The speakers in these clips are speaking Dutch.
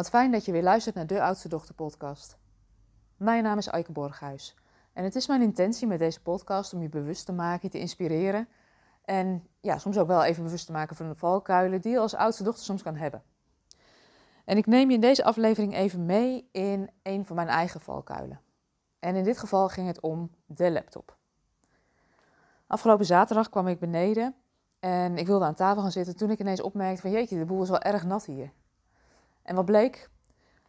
Wat fijn dat je weer luistert naar de Oudste Dochter podcast. Mijn naam is Eike Borghuis en het is mijn intentie met deze podcast om je bewust te maken, je te inspireren en ja, soms ook wel even bewust te maken van de valkuilen die je als oudste dochter soms kan hebben. En ik neem je in deze aflevering even mee in een van mijn eigen valkuilen. En in dit geval ging het om de laptop. Afgelopen zaterdag kwam ik beneden en ik wilde aan tafel gaan zitten toen ik ineens opmerkte van jeetje, de boel is wel erg nat hier. En wat bleek?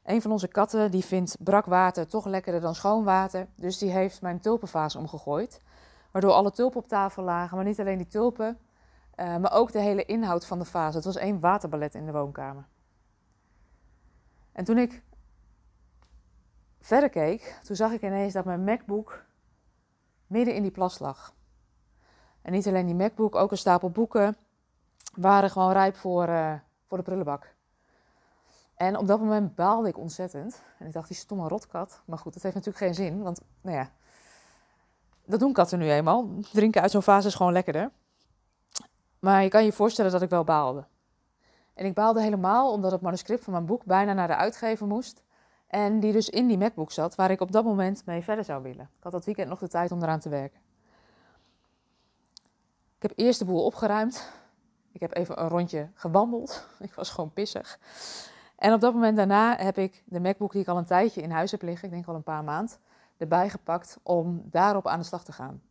Een van onze katten die vindt brak water toch lekkerder dan schoon water. Dus die heeft mijn tulpenvaas omgegooid. Waardoor alle tulpen op tafel lagen. Maar niet alleen die tulpen, uh, maar ook de hele inhoud van de vaas. Het was één waterballet in de woonkamer. En toen ik verder keek, toen zag ik ineens dat mijn MacBook midden in die plas lag. En niet alleen die MacBook, ook een stapel boeken waren gewoon rijp voor, uh, voor de prullenbak. En op dat moment baalde ik ontzettend. En ik dacht, die stomme rotkat. Maar goed, dat heeft natuurlijk geen zin. Want, nou ja, dat doen katten nu eenmaal. Drinken uit zo'n vaas is gewoon lekkerder. Maar je kan je voorstellen dat ik wel baalde. En ik baalde helemaal omdat het manuscript van mijn boek bijna naar de uitgever moest. En die dus in die MacBook zat, waar ik op dat moment mee verder zou willen. Ik had dat weekend nog de tijd om eraan te werken. Ik heb eerst de boel opgeruimd. Ik heb even een rondje gewandeld. Ik was gewoon pissig. En op dat moment daarna heb ik de MacBook die ik al een tijdje in huis heb liggen, ik denk al een paar maanden, erbij gepakt om daarop aan de slag te gaan.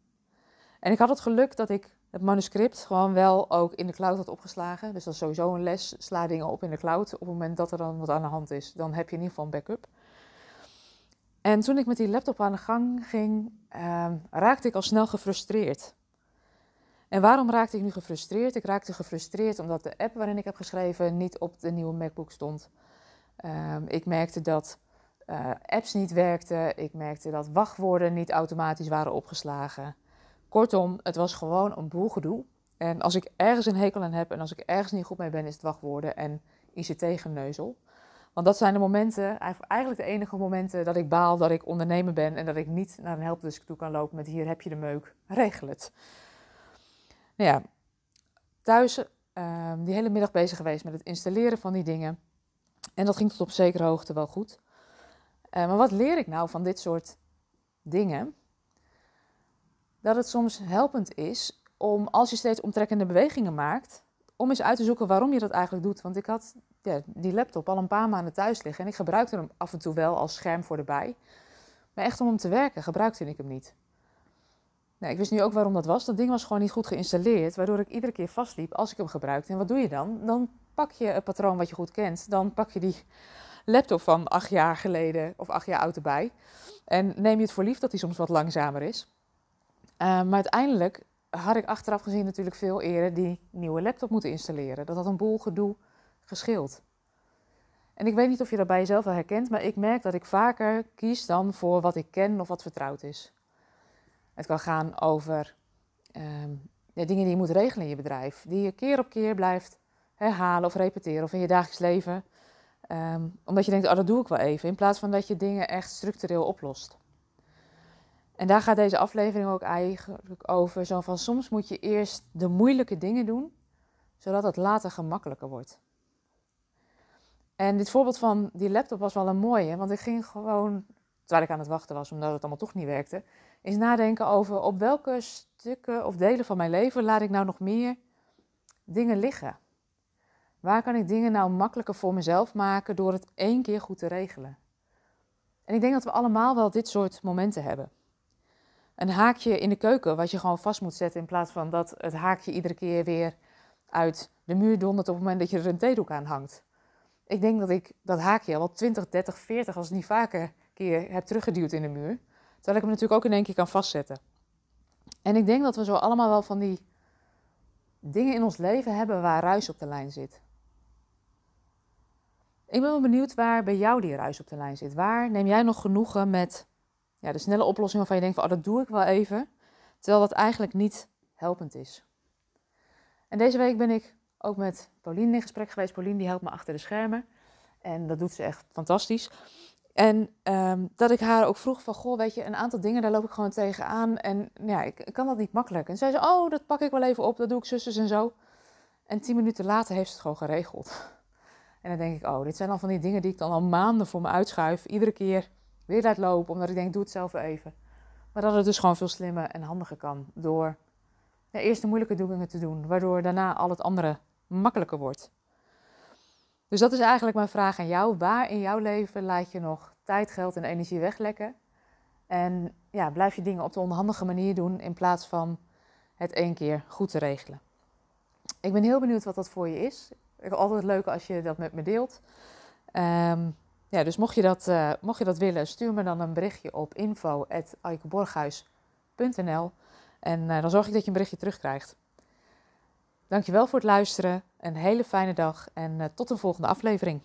En ik had het geluk dat ik het manuscript gewoon wel ook in de cloud had opgeslagen. Dus dat is sowieso een les. Sla dingen op in de cloud. Op het moment dat er dan wat aan de hand is, dan heb je in ieder geval een backup. En toen ik met die laptop aan de gang ging, uh, raakte ik al snel gefrustreerd. En waarom raakte ik nu gefrustreerd? Ik raakte gefrustreerd omdat de app waarin ik heb geschreven niet op de nieuwe MacBook stond. Um, ik merkte dat uh, apps niet werkten. Ik merkte dat wachtwoorden niet automatisch waren opgeslagen. Kortom, het was gewoon een boel gedoe. En als ik ergens een hekel aan heb en als ik ergens niet goed mee ben, is het wachtwoorden en ICT-geneuzel. Want dat zijn de momenten, eigenlijk de enige momenten dat ik baal dat ik ondernemer ben en dat ik niet naar een helpdesk toe kan lopen met hier heb je de meuk, regel het. Nou ja, thuis uh, die hele middag bezig geweest met het installeren van die dingen. En dat ging tot op zekere hoogte wel goed. Uh, maar wat leer ik nou van dit soort dingen? Dat het soms helpend is om, als je steeds omtrekkende bewegingen maakt, om eens uit te zoeken waarom je dat eigenlijk doet. Want ik had ja, die laptop al een paar maanden thuis liggen en ik gebruikte hem af en toe wel als scherm voor erbij. Maar echt om hem te werken gebruikte ik hem niet. Nou, ik wist nu ook waarom dat was. Dat ding was gewoon niet goed geïnstalleerd, waardoor ik iedere keer vastliep als ik hem gebruikte. En wat doe je dan? Dan pak je het patroon wat je goed kent. Dan pak je die laptop van acht jaar geleden of acht jaar oud erbij. En neem je het voor lief dat hij soms wat langzamer is. Uh, maar uiteindelijk had ik achteraf gezien natuurlijk veel eerder die nieuwe laptop moeten installeren. Dat had een boel gedoe gescheeld. En ik weet niet of je dat bij jezelf wel herkent, maar ik merk dat ik vaker kies dan voor wat ik ken of wat vertrouwd is. Het kan gaan over um, ja, dingen die je moet regelen in je bedrijf, die je keer op keer blijft herhalen of repeteren of in je dagelijks leven. Um, omdat je denkt, oh dat doe ik wel even, in plaats van dat je dingen echt structureel oplost. En daar gaat deze aflevering ook eigenlijk over. Zo van soms moet je eerst de moeilijke dingen doen, zodat het later gemakkelijker wordt. En dit voorbeeld van die laptop was wel een mooie, want ik ging gewoon, terwijl ik aan het wachten was, omdat het allemaal toch niet werkte, is nadenken over op welke stukken of delen van mijn leven laat ik nou nog meer dingen liggen. Waar kan ik dingen nou makkelijker voor mezelf maken door het één keer goed te regelen? En ik denk dat we allemaal wel dit soort momenten hebben. Een haakje in de keuken wat je gewoon vast moet zetten in plaats van dat het haakje iedere keer weer uit de muur dondert op het moment dat je er een theedoek aan hangt. Ik denk dat ik dat haakje al wel 20, 30, 40, als niet vaker heb teruggeduwd in de muur. Terwijl ik hem natuurlijk ook in één keer kan vastzetten. En ik denk dat we zo allemaal wel van die dingen in ons leven hebben waar ruis op de lijn zit. Ik ben wel benieuwd waar bij jou die ruis op de lijn zit. Waar neem jij nog genoegen met ja, de snelle oplossing waarvan je denkt van, oh, dat doe ik wel even. Terwijl dat eigenlijk niet helpend is. En deze week ben ik ook met Pauline in gesprek geweest. Pauline die helpt me achter de schermen. En dat doet ze echt fantastisch. En um, dat ik haar ook vroeg van, goh, weet je, een aantal dingen, daar loop ik gewoon tegenaan. En ja, ik, kan dat niet makkelijk. En zei ze, oh, dat pak ik wel even op, dat doe ik zusters en zo. En tien minuten later heeft ze het gewoon geregeld. En dan denk ik, oh, dit zijn al van die dingen die ik dan al maanden voor me uitschuif. Iedere keer weer laat lopen, omdat ik denk, doe het zelf even. Maar dat het dus gewoon veel slimmer en handiger kan. Door eerst de moeilijke dingen te doen, waardoor daarna al het andere makkelijker wordt. Dus dat is eigenlijk mijn vraag aan jou. Waar in jouw leven laat je nog tijd, geld en energie weglekken? En ja, blijf je dingen op de onhandige manier doen in plaats van het één keer goed te regelen. Ik ben heel benieuwd wat dat voor je is. Ik vind altijd leuk als je dat met me deelt. Um, ja, dus mocht je, dat, uh, mocht je dat willen, stuur me dan een berichtje op info.aikeborghuis.nl en uh, dan zorg ik dat je een berichtje terugkrijgt. Dankjewel voor het luisteren, een hele fijne dag en uh, tot een volgende aflevering.